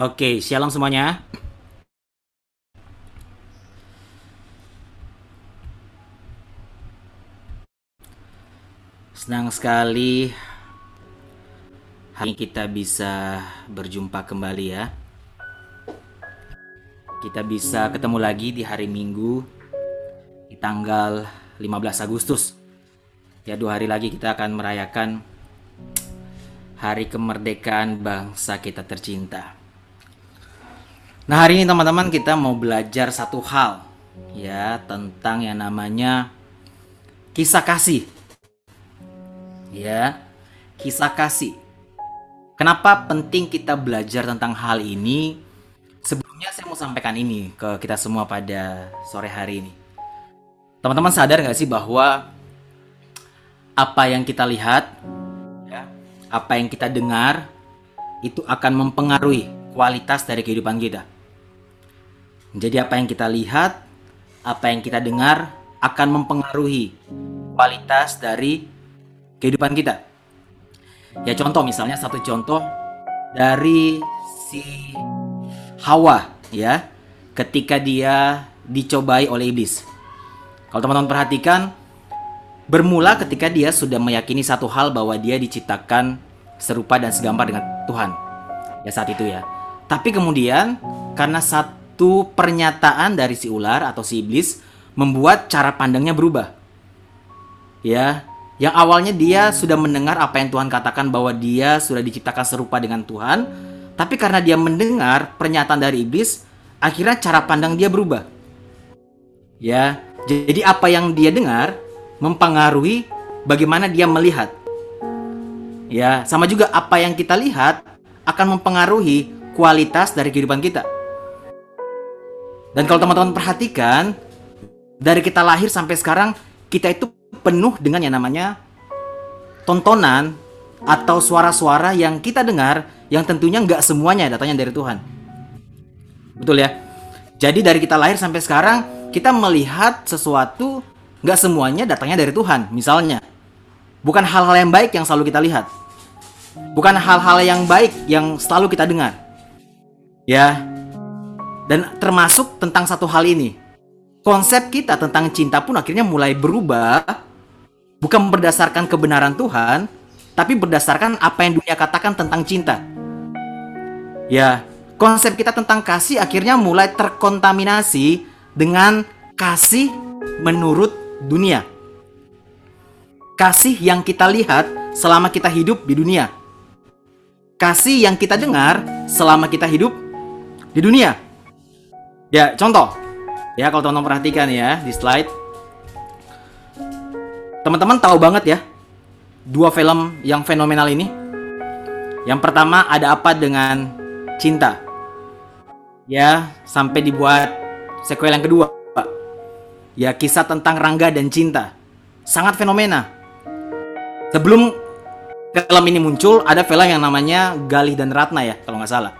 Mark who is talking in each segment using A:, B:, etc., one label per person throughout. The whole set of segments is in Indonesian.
A: Oke, shalom semuanya. Senang sekali hari kita bisa berjumpa kembali ya. Kita bisa ketemu lagi di hari Minggu di tanggal 15 Agustus. Ya, dua hari lagi kita akan merayakan Hari Kemerdekaan Bangsa kita tercinta. Nah, hari ini teman-teman kita mau belajar satu hal ya tentang yang namanya kisah kasih. Ya, kisah kasih. Kenapa penting kita belajar tentang hal ini? Sebelumnya saya mau sampaikan ini ke kita semua pada sore hari ini. Teman-teman sadar nggak sih bahwa apa yang kita lihat, ya, apa yang kita dengar, itu akan mempengaruhi kualitas dari kehidupan kita. Jadi apa yang kita lihat, apa yang kita dengar akan mempengaruhi kualitas dari kehidupan kita. Ya contoh misalnya satu contoh dari si Hawa ya ketika dia dicobai oleh iblis. Kalau teman-teman perhatikan bermula ketika dia sudah meyakini satu hal bahwa dia diciptakan serupa dan segambar dengan Tuhan. Ya saat itu ya. Tapi kemudian karena satu pernyataan dari si ular atau si iblis membuat cara pandangnya berubah. Ya, yang awalnya dia sudah mendengar apa yang Tuhan katakan bahwa dia sudah diciptakan serupa dengan Tuhan, tapi karena dia mendengar pernyataan dari iblis, akhirnya cara pandang dia berubah. Ya, jadi apa yang dia dengar mempengaruhi bagaimana dia melihat. Ya, sama juga apa yang kita lihat akan mempengaruhi kualitas dari kehidupan kita. Dan kalau teman-teman perhatikan, dari kita lahir sampai sekarang, kita itu penuh dengan yang namanya tontonan atau suara-suara yang kita dengar yang tentunya nggak semuanya datangnya dari Tuhan. Betul ya? Jadi dari kita lahir sampai sekarang kita melihat sesuatu nggak semuanya datangnya dari Tuhan. Misalnya, bukan hal-hal yang baik yang selalu kita lihat. Bukan hal-hal yang baik yang selalu kita dengar. Ya. Dan termasuk tentang satu hal ini. Konsep kita tentang cinta pun akhirnya mulai berubah bukan berdasarkan kebenaran Tuhan, tapi berdasarkan apa yang dunia katakan tentang cinta. Ya, konsep kita tentang kasih akhirnya mulai terkontaminasi dengan kasih menurut dunia. Kasih yang kita lihat selama kita hidup di dunia. Kasih yang kita dengar selama kita hidup di dunia. Ya, contoh. Ya, kalau teman-teman perhatikan ya di slide Teman-teman tahu banget ya dua film yang fenomenal ini. Yang pertama ada apa dengan cinta? Ya, sampai dibuat sequel yang kedua. Ya, kisah tentang Rangga dan cinta. Sangat fenomena. Sebelum film ini muncul, ada film yang namanya Galih dan Ratna ya, kalau nggak salah.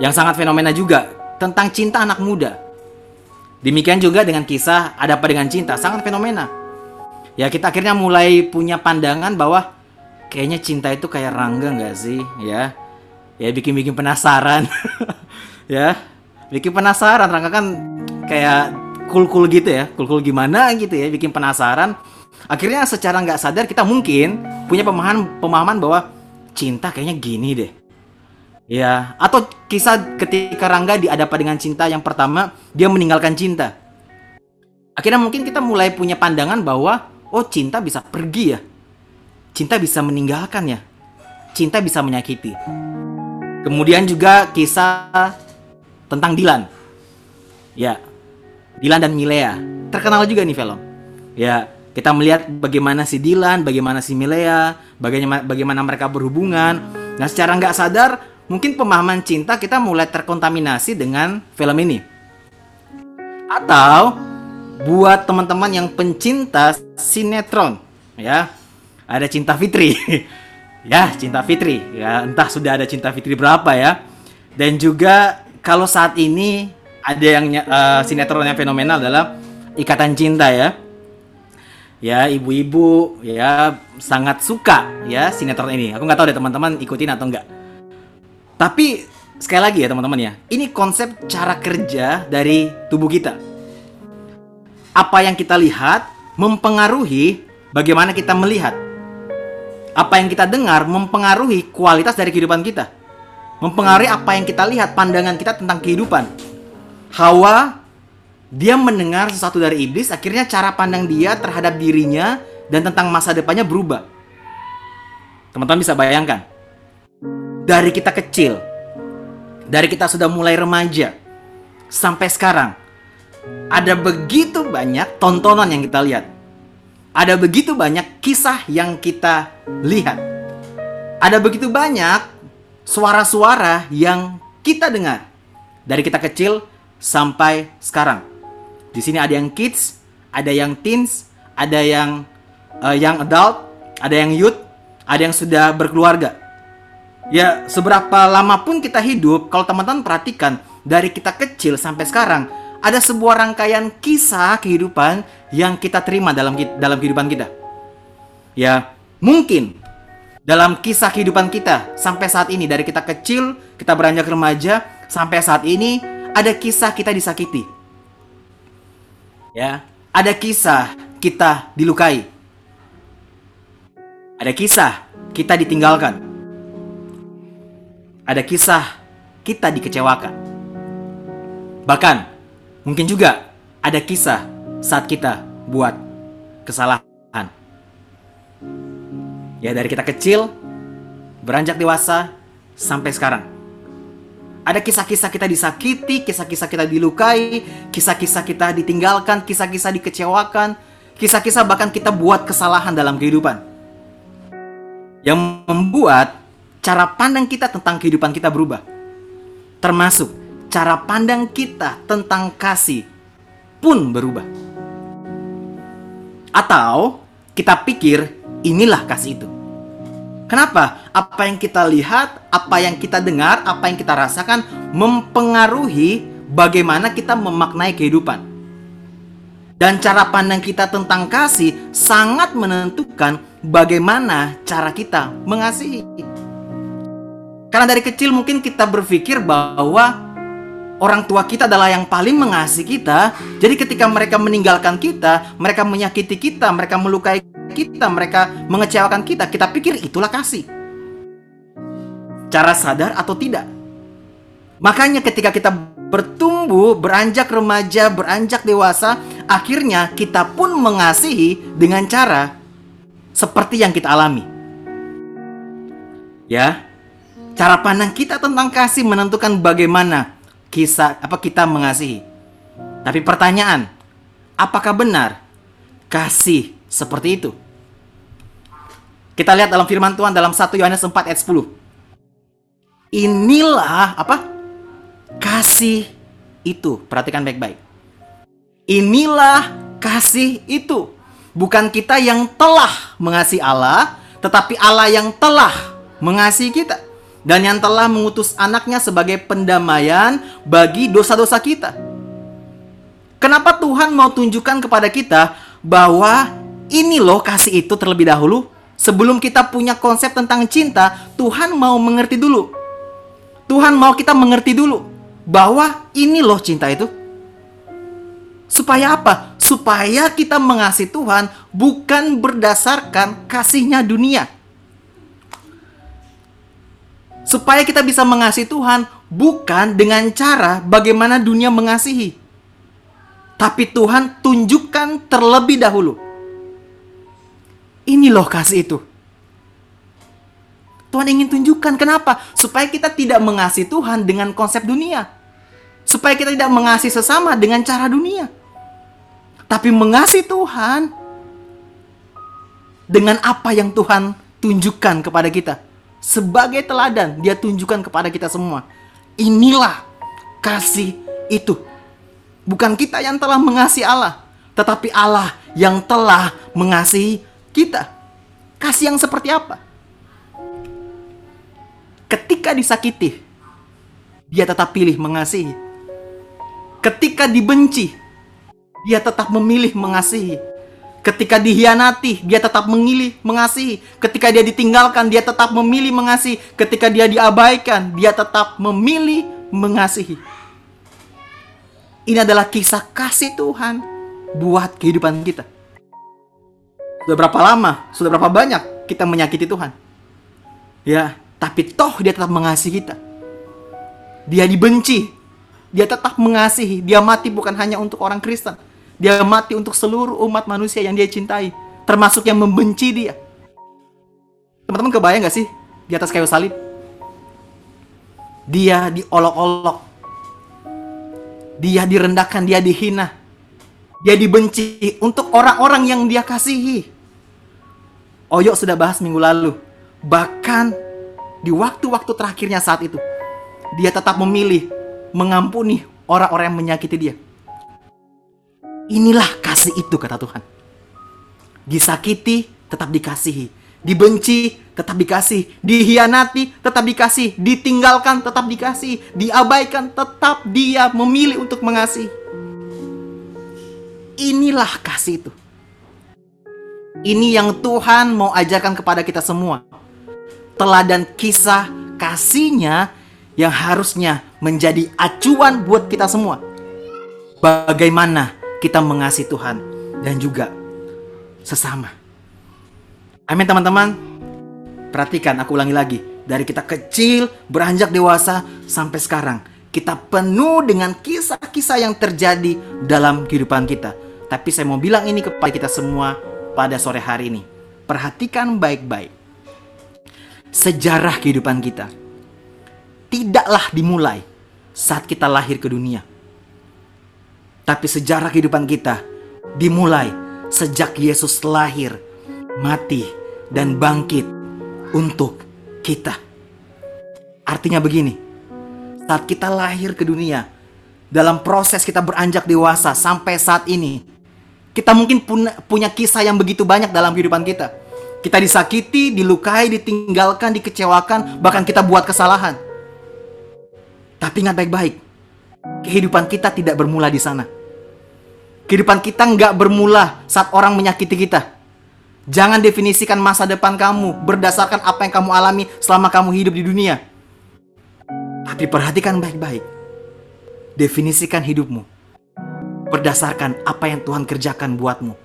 A: Yang sangat fenomena juga tentang cinta anak muda. Demikian juga dengan kisah Ada Apa Dengan Cinta, sangat fenomena. Ya kita akhirnya mulai punya pandangan bahwa kayaknya cinta itu kayak Rangga nggak sih? Ya ya bikin-bikin penasaran. Ya bikin penasaran. Rangga kan kayak cool-cool gitu ya cool-cool gimana gitu ya bikin penasaran. Akhirnya secara nggak sadar kita mungkin punya pemahaman pemahaman bahwa cinta kayaknya gini deh ya atau kisah ketika Rangga diadapa dengan cinta yang pertama dia meninggalkan cinta akhirnya mungkin kita mulai punya pandangan bahwa oh cinta bisa pergi ya. Cinta bisa meninggalkan ya. Cinta bisa menyakiti. Kemudian juga kisah tentang Dilan. Ya, Dilan dan Milea. Terkenal juga nih film. Ya, kita melihat bagaimana si Dilan, bagaimana si Milea, bagaimana bagaimana mereka berhubungan. Nah, secara nggak sadar, mungkin pemahaman cinta kita mulai terkontaminasi dengan film ini. Atau buat teman-teman yang pencinta sinetron ya. Ada Cinta Fitri. Ya Cinta Fitri. Ya entah sudah ada Cinta Fitri berapa ya. Dan juga kalau saat ini ada yang uh, sinetron yang fenomenal adalah Ikatan Cinta ya. Ya ibu-ibu ya sangat suka ya sinetron ini. Aku nggak tahu deh teman-teman ikutin atau enggak tapi sekali lagi ya teman-teman ya, ini konsep cara kerja dari tubuh kita. Apa yang kita lihat mempengaruhi bagaimana kita melihat. Apa yang kita dengar mempengaruhi kualitas dari kehidupan kita. Mempengaruhi apa yang kita lihat, pandangan kita tentang kehidupan. Hawa dia mendengar sesuatu dari iblis, akhirnya cara pandang dia terhadap dirinya dan tentang masa depannya berubah. Teman-teman bisa bayangkan, dari kita kecil, dari kita sudah mulai remaja, sampai sekarang, ada begitu banyak tontonan yang kita lihat. Ada begitu banyak kisah yang kita lihat. Ada begitu banyak suara-suara yang kita dengar. Dari kita kecil sampai sekarang. Di sini ada yang kids, ada yang teens, ada yang uh, young adult, ada yang youth, ada yang sudah berkeluarga. Ya, seberapa lama pun kita hidup, kalau teman-teman perhatikan dari kita kecil sampai sekarang, ada sebuah rangkaian kisah kehidupan yang kita terima dalam dalam kehidupan kita. Ya, mungkin dalam kisah kehidupan kita sampai saat ini dari kita kecil, kita beranjak remaja sampai saat ini ada kisah kita disakiti. Ya, ada kisah kita dilukai. Ada kisah kita ditinggalkan. Ada kisah kita dikecewakan. Bahkan mungkin juga ada kisah saat kita buat kesalahan. Ya dari kita kecil beranjak dewasa sampai sekarang. Ada kisah-kisah kita disakiti, kisah-kisah kita dilukai, kisah-kisah kita ditinggalkan, kisah-kisah dikecewakan, kisah-kisah bahkan kita buat kesalahan dalam kehidupan. Yang membuat cara pandang kita tentang kehidupan kita berubah. Termasuk cara pandang kita tentang kasih pun berubah. Atau kita pikir inilah kasih itu. Kenapa? Apa yang kita lihat, apa yang kita dengar, apa yang kita rasakan mempengaruhi bagaimana kita memaknai kehidupan. Dan cara pandang kita tentang kasih sangat menentukan bagaimana cara kita mengasihi. Karena dari kecil mungkin kita berpikir bahwa orang tua kita adalah yang paling mengasihi kita. Jadi ketika mereka meninggalkan kita, mereka menyakiti kita, mereka melukai kita, mereka mengecewakan kita, kita pikir itulah kasih. Cara sadar atau tidak. Makanya ketika kita bertumbuh, beranjak remaja, beranjak dewasa, akhirnya kita pun mengasihi dengan cara seperti yang kita alami. Ya, cara pandang kita tentang kasih menentukan bagaimana kisah apa kita mengasihi. Tapi pertanyaan, apakah benar kasih seperti itu? Kita lihat dalam firman Tuhan dalam 1 Yohanes 4 ayat 10. Inilah apa? Kasih itu. Perhatikan baik-baik. Inilah kasih itu. Bukan kita yang telah mengasihi Allah, tetapi Allah yang telah mengasihi kita dan yang telah mengutus anaknya sebagai pendamaian bagi dosa-dosa kita. Kenapa Tuhan mau tunjukkan kepada kita bahwa ini loh kasih itu terlebih dahulu? Sebelum kita punya konsep tentang cinta, Tuhan mau mengerti dulu. Tuhan mau kita mengerti dulu bahwa ini loh cinta itu. Supaya apa? Supaya kita mengasihi Tuhan bukan berdasarkan kasihnya dunia supaya kita bisa mengasihi Tuhan bukan dengan cara bagaimana dunia mengasihi. Tapi Tuhan tunjukkan terlebih dahulu. Ini loh kasih itu. Tuhan ingin tunjukkan kenapa? Supaya kita tidak mengasihi Tuhan dengan konsep dunia. Supaya kita tidak mengasihi sesama dengan cara dunia. Tapi mengasihi Tuhan dengan apa yang Tuhan tunjukkan kepada kita sebagai teladan dia tunjukkan kepada kita semua. Inilah kasih itu. Bukan kita yang telah mengasihi Allah, tetapi Allah yang telah mengasihi kita. Kasih yang seperti apa? Ketika disakiti, dia tetap pilih mengasihi. Ketika dibenci, dia tetap memilih mengasihi. Ketika dihianati, dia tetap memilih mengasihi. Ketika dia ditinggalkan, dia tetap memilih mengasihi. Ketika dia diabaikan, dia tetap memilih mengasihi. Ini adalah kisah kasih Tuhan buat kehidupan kita. Sudah berapa lama, sudah berapa banyak kita menyakiti Tuhan? Ya, tapi toh dia tetap mengasihi kita. Dia dibenci, dia tetap mengasihi. Dia mati bukan hanya untuk orang Kristen, dia mati untuk seluruh umat manusia yang dia cintai, termasuk yang membenci dia. Teman-teman kebayang gak sih di atas kayu salib? Dia diolok-olok. Dia direndahkan, dia dihina. Dia dibenci untuk orang-orang yang dia kasihi. Oyok sudah bahas minggu lalu. Bahkan di waktu-waktu terakhirnya saat itu, dia tetap memilih mengampuni orang-orang yang menyakiti dia. Inilah kasih itu kata Tuhan. Disakiti tetap dikasihi, dibenci tetap dikasih, dihianati tetap dikasih, ditinggalkan tetap dikasih, diabaikan tetap dia memilih untuk mengasihi. Inilah kasih itu. Ini yang Tuhan mau ajarkan kepada kita semua. Teladan kisah kasihnya yang harusnya menjadi acuan buat kita semua. Bagaimana kita mengasihi Tuhan dan juga sesama. Amin teman-teman. Perhatikan aku ulangi lagi. Dari kita kecil beranjak dewasa sampai sekarang. Kita penuh dengan kisah-kisah yang terjadi dalam kehidupan kita. Tapi saya mau bilang ini kepada kita semua pada sore hari ini. Perhatikan baik-baik. Sejarah kehidupan kita tidaklah dimulai saat kita lahir ke dunia tapi sejarah kehidupan kita dimulai sejak Yesus lahir, mati, dan bangkit untuk kita. Artinya begini, saat kita lahir ke dunia, dalam proses kita beranjak dewasa sampai saat ini, kita mungkin punya kisah yang begitu banyak dalam kehidupan kita. Kita disakiti, dilukai, ditinggalkan, dikecewakan, bahkan kita buat kesalahan. Tapi ingat baik-baik, kehidupan kita tidak bermula di sana Kehidupan kita nggak bermula saat orang menyakiti kita. Jangan definisikan masa depan kamu berdasarkan apa yang kamu alami selama kamu hidup di dunia. Tapi perhatikan baik-baik. Definisikan hidupmu berdasarkan apa yang Tuhan kerjakan buatmu.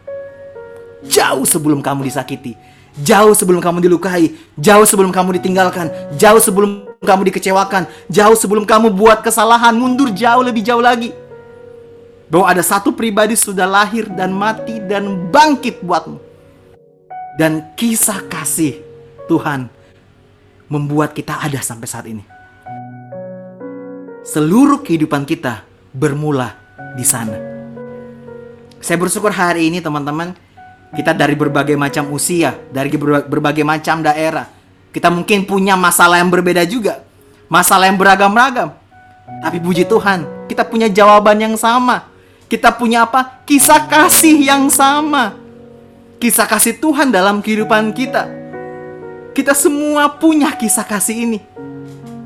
A: Jauh sebelum kamu disakiti, jauh sebelum kamu dilukai, jauh sebelum kamu ditinggalkan, jauh sebelum kamu dikecewakan, jauh sebelum kamu buat kesalahan, mundur jauh lebih jauh lagi bahwa ada satu pribadi sudah lahir dan mati dan bangkit buatmu. Dan kisah kasih Tuhan membuat kita ada sampai saat ini. Seluruh kehidupan kita bermula di sana. Saya bersyukur hari ini teman-teman, kita dari berbagai macam usia, dari berbagai macam daerah. Kita mungkin punya masalah yang berbeda juga. Masalah yang beragam-ragam. Tapi puji Tuhan, kita punya jawaban yang sama kita punya apa? Kisah kasih yang sama. Kisah kasih Tuhan dalam kehidupan kita. Kita semua punya kisah kasih ini.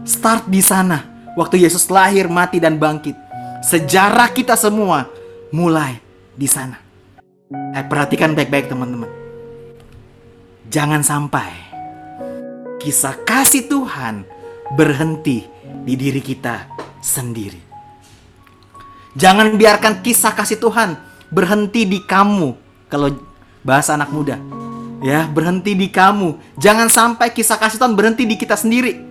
A: Start di sana. Waktu Yesus lahir, mati, dan bangkit. Sejarah kita semua mulai di sana. Eh, perhatikan baik-baik teman-teman. Jangan sampai kisah kasih Tuhan berhenti di diri kita sendiri. Jangan biarkan kisah kasih Tuhan berhenti di kamu. Kalau bahasa anak muda. Ya, berhenti di kamu. Jangan sampai kisah kasih Tuhan berhenti di kita sendiri.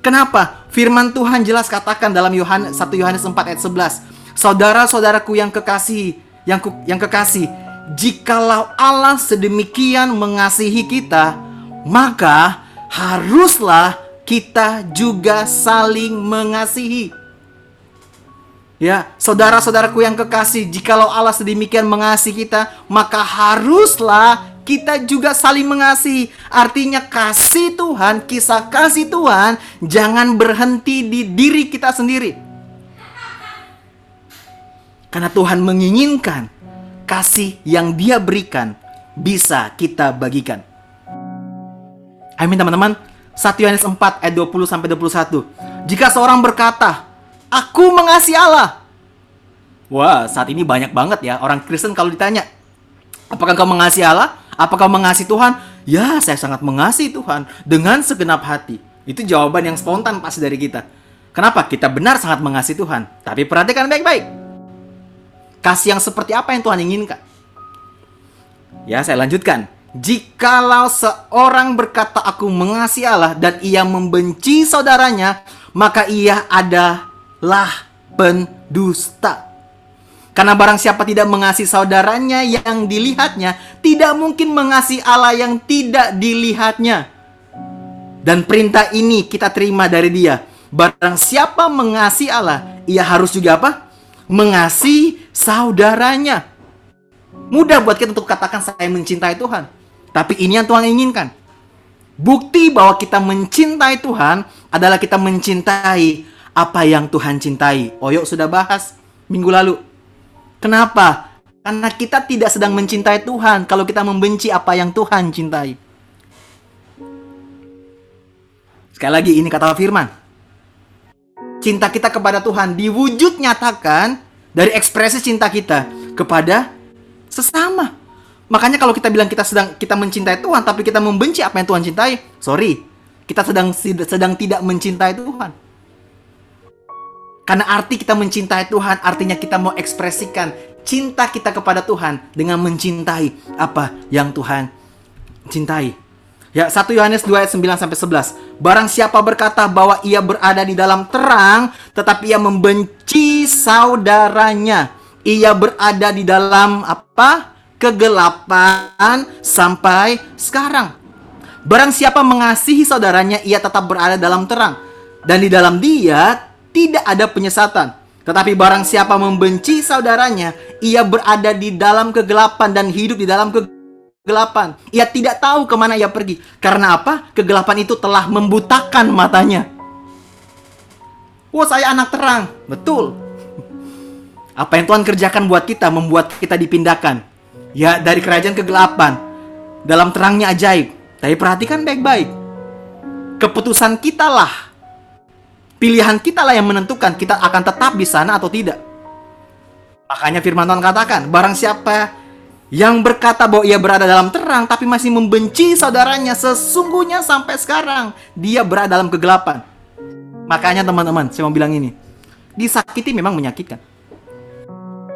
A: Kenapa? Firman Tuhan jelas katakan dalam Yohanes 1 Yohanes 4 ayat 11. Saudara-saudaraku yang kekasih, yang yang kekasih, jikalau Allah sedemikian mengasihi kita, maka haruslah kita juga saling mengasihi. Ya, saudara-saudaraku yang kekasih, jikalau Allah sedemikian mengasihi kita, maka haruslah kita juga saling mengasihi. Artinya kasih Tuhan, kisah kasih Tuhan jangan berhenti di diri kita sendiri. Karena Tuhan menginginkan kasih yang Dia berikan bisa kita bagikan. Amin teman-teman. 1 Yohanes 4 ayat 20 sampai 21. Jika seorang berkata, Aku mengasihi Allah. Wah, saat ini banyak banget ya orang Kristen kalau ditanya, Apakah kau mengasihi Allah? Apakah kau mengasihi Tuhan? Ya, saya sangat mengasihi Tuhan dengan segenap hati. Itu jawaban yang spontan pasti dari kita. Kenapa? Kita benar sangat mengasihi Tuhan. Tapi perhatikan baik-baik. Kasih yang seperti apa yang Tuhan inginkan? Ya, saya lanjutkan. Jikalau seorang berkata aku mengasihi Allah dan ia membenci saudaranya, maka ia adalah pendusta. Karena barang siapa tidak mengasihi saudaranya yang dilihatnya, tidak mungkin mengasihi Allah yang tidak dilihatnya. Dan perintah ini kita terima dari dia. Barang siapa mengasihi Allah, ia harus juga apa? Mengasihi saudaranya. Mudah buat kita untuk katakan saya mencintai Tuhan. Tapi ini yang Tuhan inginkan. Bukti bahwa kita mencintai Tuhan adalah kita mencintai apa yang Tuhan cintai. Oyok sudah bahas minggu lalu. Kenapa? Karena kita tidak sedang mencintai Tuhan kalau kita membenci apa yang Tuhan cintai. Sekali lagi ini kata firman. Cinta kita kepada Tuhan diwujud nyatakan dari ekspresi cinta kita kepada sesama. Makanya kalau kita bilang kita sedang kita mencintai Tuhan tapi kita membenci apa yang Tuhan cintai, sorry, kita sedang sedang tidak mencintai Tuhan. Karena arti kita mencintai Tuhan artinya kita mau ekspresikan cinta kita kepada Tuhan dengan mencintai apa yang Tuhan cintai. Ya, 1 Yohanes 2 ayat 9 sampai 11. Barang siapa berkata bahwa ia berada di dalam terang tetapi ia membenci saudaranya, ia berada di dalam apa? kegelapan sampai sekarang. Barang siapa mengasihi saudaranya, ia tetap berada dalam terang. Dan di dalam dia tidak ada penyesatan. Tetapi barang siapa membenci saudaranya, ia berada di dalam kegelapan dan hidup di dalam kegelapan. Ia tidak tahu ke mana ia pergi. Karena apa? Kegelapan itu telah membutakan matanya. Wah, saya anak terang. Betul. Apa yang Tuhan kerjakan buat kita, membuat kita dipindahkan. Ya, dari kerajaan kegelapan. Dalam terangnya ajaib. Tapi perhatikan baik-baik. Keputusan kita lah Pilihan kita lah yang menentukan kita akan tetap di sana atau tidak. Makanya firman Tuhan katakan, barang siapa yang berkata bahwa ia berada dalam terang tapi masih membenci saudaranya sesungguhnya sampai sekarang dia berada dalam kegelapan. Makanya teman-teman, saya mau bilang ini. Disakiti memang menyakitkan.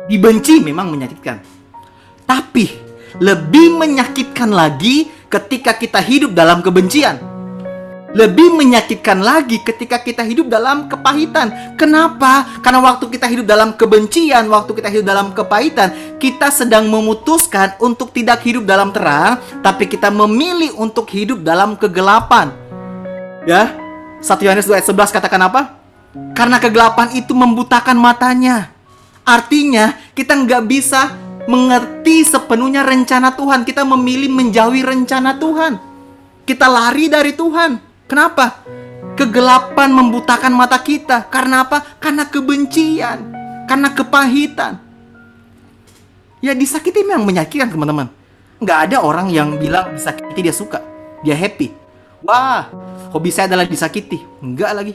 A: Dibenci memang menyakitkan. Tapi lebih menyakitkan lagi ketika kita hidup dalam kebencian. Lebih menyakitkan lagi ketika kita hidup dalam kepahitan. Kenapa? Karena waktu kita hidup dalam kebencian, waktu kita hidup dalam kepahitan, kita sedang memutuskan untuk tidak hidup dalam terang, tapi kita memilih untuk hidup dalam kegelapan. Ya, 1 Yohanes 2 ayat 11 katakan apa? Karena kegelapan itu membutakan matanya. Artinya, kita nggak bisa mengerti sepenuhnya rencana Tuhan. Kita memilih menjauhi rencana Tuhan. Kita lari dari Tuhan. Kenapa? Kegelapan membutakan mata kita. Karena apa? Karena kebencian. Karena kepahitan. Ya disakiti memang menyakitkan teman-teman. Nggak ada orang yang bilang disakiti dia suka. Dia happy. Wah, hobi saya adalah disakiti. Enggak lagi.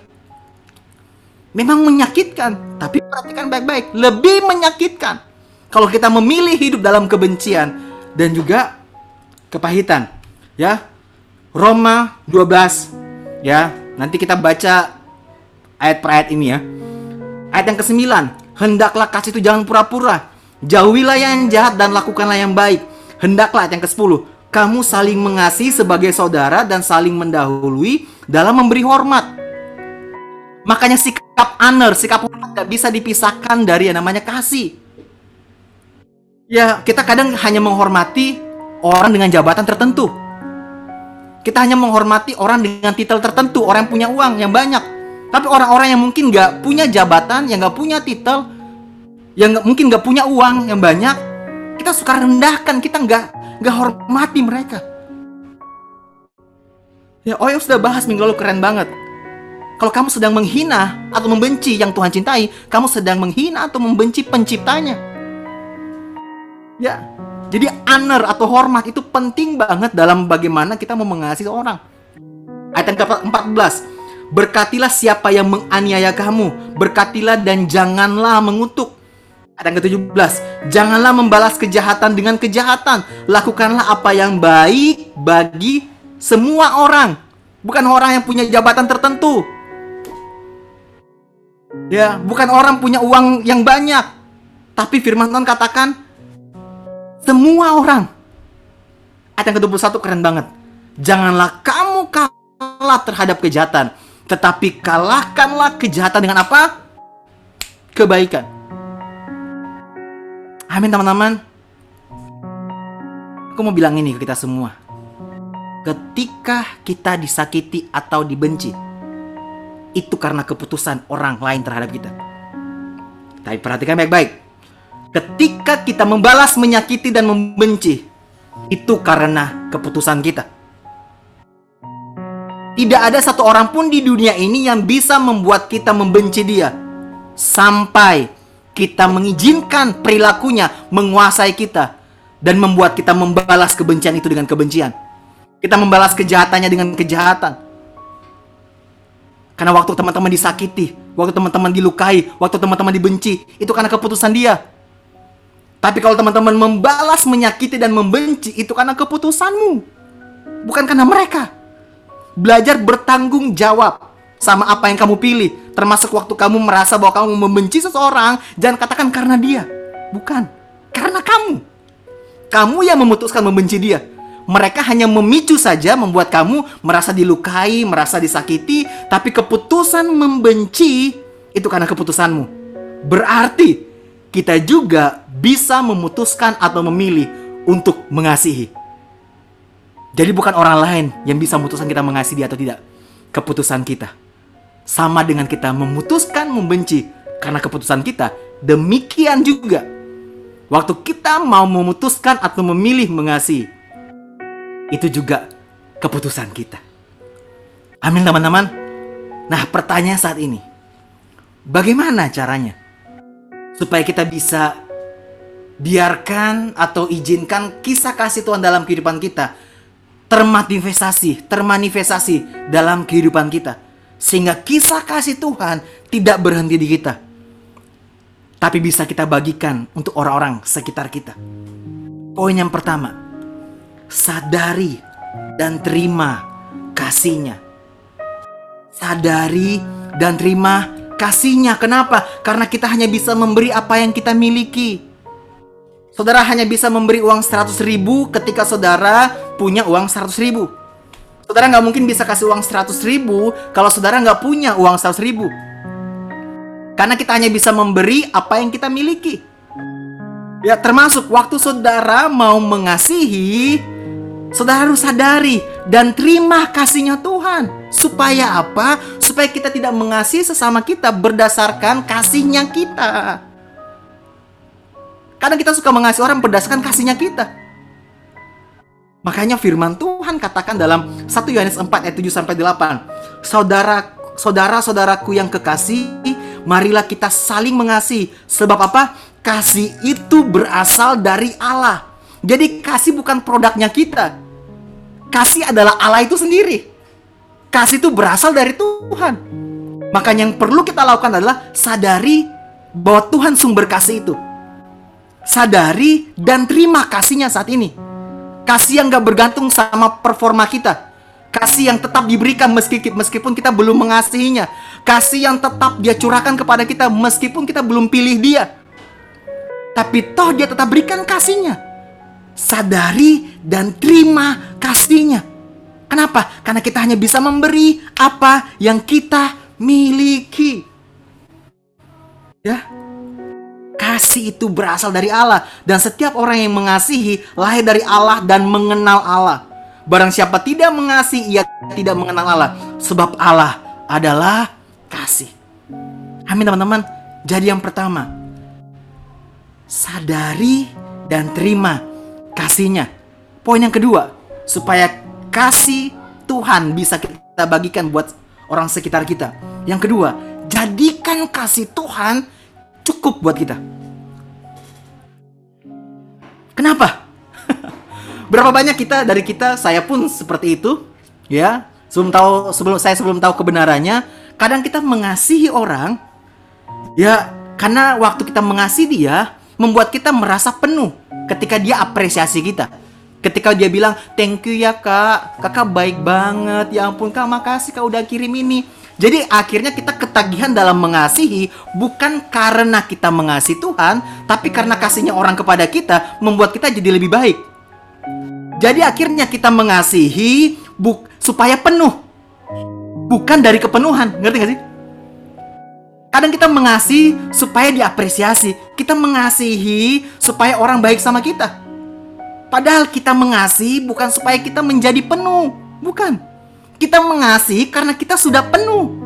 A: Memang menyakitkan. Tapi perhatikan baik-baik. Lebih menyakitkan. Kalau kita memilih hidup dalam kebencian. Dan juga kepahitan. Ya, Roma 12 Ya, nanti kita baca ayat per ayat ini ya. Ayat yang ke-9, hendaklah kasih itu jangan pura-pura. Jauhilah yang jahat dan lakukanlah yang baik. Hendaklah ayat yang ke-10, kamu saling mengasihi sebagai saudara dan saling mendahului dalam memberi hormat. Makanya sikap honor, sikap hormat gak bisa dipisahkan dari yang namanya kasih. Ya, kita kadang hanya menghormati orang dengan jabatan tertentu. Kita hanya menghormati orang dengan titel tertentu, orang yang punya uang yang banyak. Tapi orang-orang yang mungkin nggak punya jabatan, yang nggak punya titel, yang gak, mungkin nggak punya uang yang banyak, kita suka rendahkan, kita nggak nggak hormati mereka. Ya, ya sudah bahas minggu lalu keren banget. Kalau kamu sedang menghina atau membenci yang Tuhan cintai, kamu sedang menghina atau membenci penciptanya. Ya, jadi honor atau hormat itu penting banget dalam bagaimana kita mau mengasihi orang. Ayat yang ke-14. Berkatilah siapa yang menganiaya kamu, berkatilah dan janganlah mengutuk. Ayat yang ke-17, janganlah membalas kejahatan dengan kejahatan. Lakukanlah apa yang baik bagi semua orang, bukan orang yang punya jabatan tertentu. Ya, bukan orang punya uang yang banyak. Tapi firman Tuhan katakan semua orang. Ayat yang ke-21 keren banget. Janganlah kamu kalah terhadap kejahatan, tetapi kalahkanlah kejahatan dengan apa? Kebaikan. Amin teman-teman. Aku mau bilang ini ke kita semua. Ketika kita disakiti atau dibenci, itu karena keputusan orang lain terhadap kita. Tapi perhatikan baik-baik. Ketika kita membalas, menyakiti, dan membenci, itu karena keputusan kita. Tidak ada satu orang pun di dunia ini yang bisa membuat kita membenci dia. Sampai kita mengizinkan perilakunya menguasai kita. Dan membuat kita membalas kebencian itu dengan kebencian. Kita membalas kejahatannya dengan kejahatan. Karena waktu teman-teman disakiti, waktu teman-teman dilukai, waktu teman-teman dibenci, itu karena keputusan dia. Tapi kalau teman-teman membalas, menyakiti, dan membenci, itu karena keputusanmu. Bukan karena mereka. Belajar bertanggung jawab sama apa yang kamu pilih. Termasuk waktu kamu merasa bahwa kamu membenci seseorang, jangan katakan karena dia. Bukan. Karena kamu. Kamu yang memutuskan membenci dia. Mereka hanya memicu saja membuat kamu merasa dilukai, merasa disakiti, tapi keputusan membenci itu karena keputusanmu. Berarti kita juga bisa memutuskan atau memilih untuk mengasihi. Jadi bukan orang lain yang bisa memutuskan kita mengasihi atau tidak. Keputusan kita. Sama dengan kita memutuskan membenci karena keputusan kita. Demikian juga waktu kita mau memutuskan atau memilih mengasihi itu juga keputusan kita. Amin teman-teman. Nah pertanyaan saat ini, bagaimana caranya supaya kita bisa biarkan atau izinkan kisah kasih Tuhan dalam kehidupan kita termanifestasi, termanifestasi dalam kehidupan kita sehingga kisah kasih Tuhan tidak berhenti di kita tapi bisa kita bagikan untuk orang-orang sekitar kita. Poin yang pertama, sadari dan terima kasihnya. Sadari dan terima kasihnya. Kenapa? Karena kita hanya bisa memberi apa yang kita miliki. Saudara hanya bisa memberi uang 100 ribu ketika saudara punya uang 100 ribu. Saudara nggak mungkin bisa kasih uang 100 ribu kalau saudara nggak punya uang 100 ribu. Karena kita hanya bisa memberi apa yang kita miliki. Ya termasuk waktu saudara mau mengasihi, Saudara harus sadari dan terima kasihnya Tuhan. Supaya apa? Supaya kita tidak mengasihi sesama kita berdasarkan kasihnya kita. Kadang kita suka mengasihi orang berdasarkan kasihnya kita. Makanya firman Tuhan katakan dalam 1 Yohanes 4 ayat 7 sampai 8. Saudara saudara-saudaraku yang kekasih, marilah kita saling mengasihi. Sebab apa? Kasih itu berasal dari Allah. Jadi kasih bukan produknya kita. Kasih adalah Allah itu sendiri. Kasih itu berasal dari Tuhan. Makanya yang perlu kita lakukan adalah sadari bahwa Tuhan sumber kasih itu. Sadari dan terima kasihnya saat ini. Kasih yang gak bergantung sama performa kita. Kasih yang tetap diberikan meskipun kita belum mengasihinya. Kasih yang tetap dia curahkan kepada kita meskipun kita belum pilih dia. Tapi toh dia tetap berikan kasihnya sadari dan terima kasihnya. Kenapa? Karena kita hanya bisa memberi apa yang kita miliki. Ya. Kasih itu berasal dari Allah dan setiap orang yang mengasihi lahir dari Allah dan mengenal Allah. Barang siapa tidak mengasihi ia tidak mengenal Allah sebab Allah adalah kasih. Amin teman-teman. Jadi yang pertama, sadari dan terima kasihnya. Poin yang kedua, supaya kasih Tuhan bisa kita bagikan buat orang sekitar kita. Yang kedua, jadikan kasih Tuhan cukup buat kita. Kenapa? Berapa banyak kita dari kita, saya pun seperti itu, ya. Sebelum tahu sebelum saya sebelum tahu kebenarannya, kadang kita mengasihi orang ya Karena waktu kita mengasihi dia, membuat kita merasa penuh ketika dia apresiasi kita. Ketika dia bilang, thank you ya kak, kakak baik banget, ya ampun kak makasih kak udah kirim ini. Jadi akhirnya kita ketagihan dalam mengasihi bukan karena kita mengasihi Tuhan, tapi karena kasihnya orang kepada kita membuat kita jadi lebih baik. Jadi akhirnya kita mengasihi supaya penuh, bukan dari kepenuhan, ngerti gak sih? Kadang kita mengasihi supaya diapresiasi, kita mengasihi supaya orang baik sama kita. Padahal kita mengasihi bukan supaya kita menjadi penuh, bukan. Kita mengasihi karena kita sudah penuh.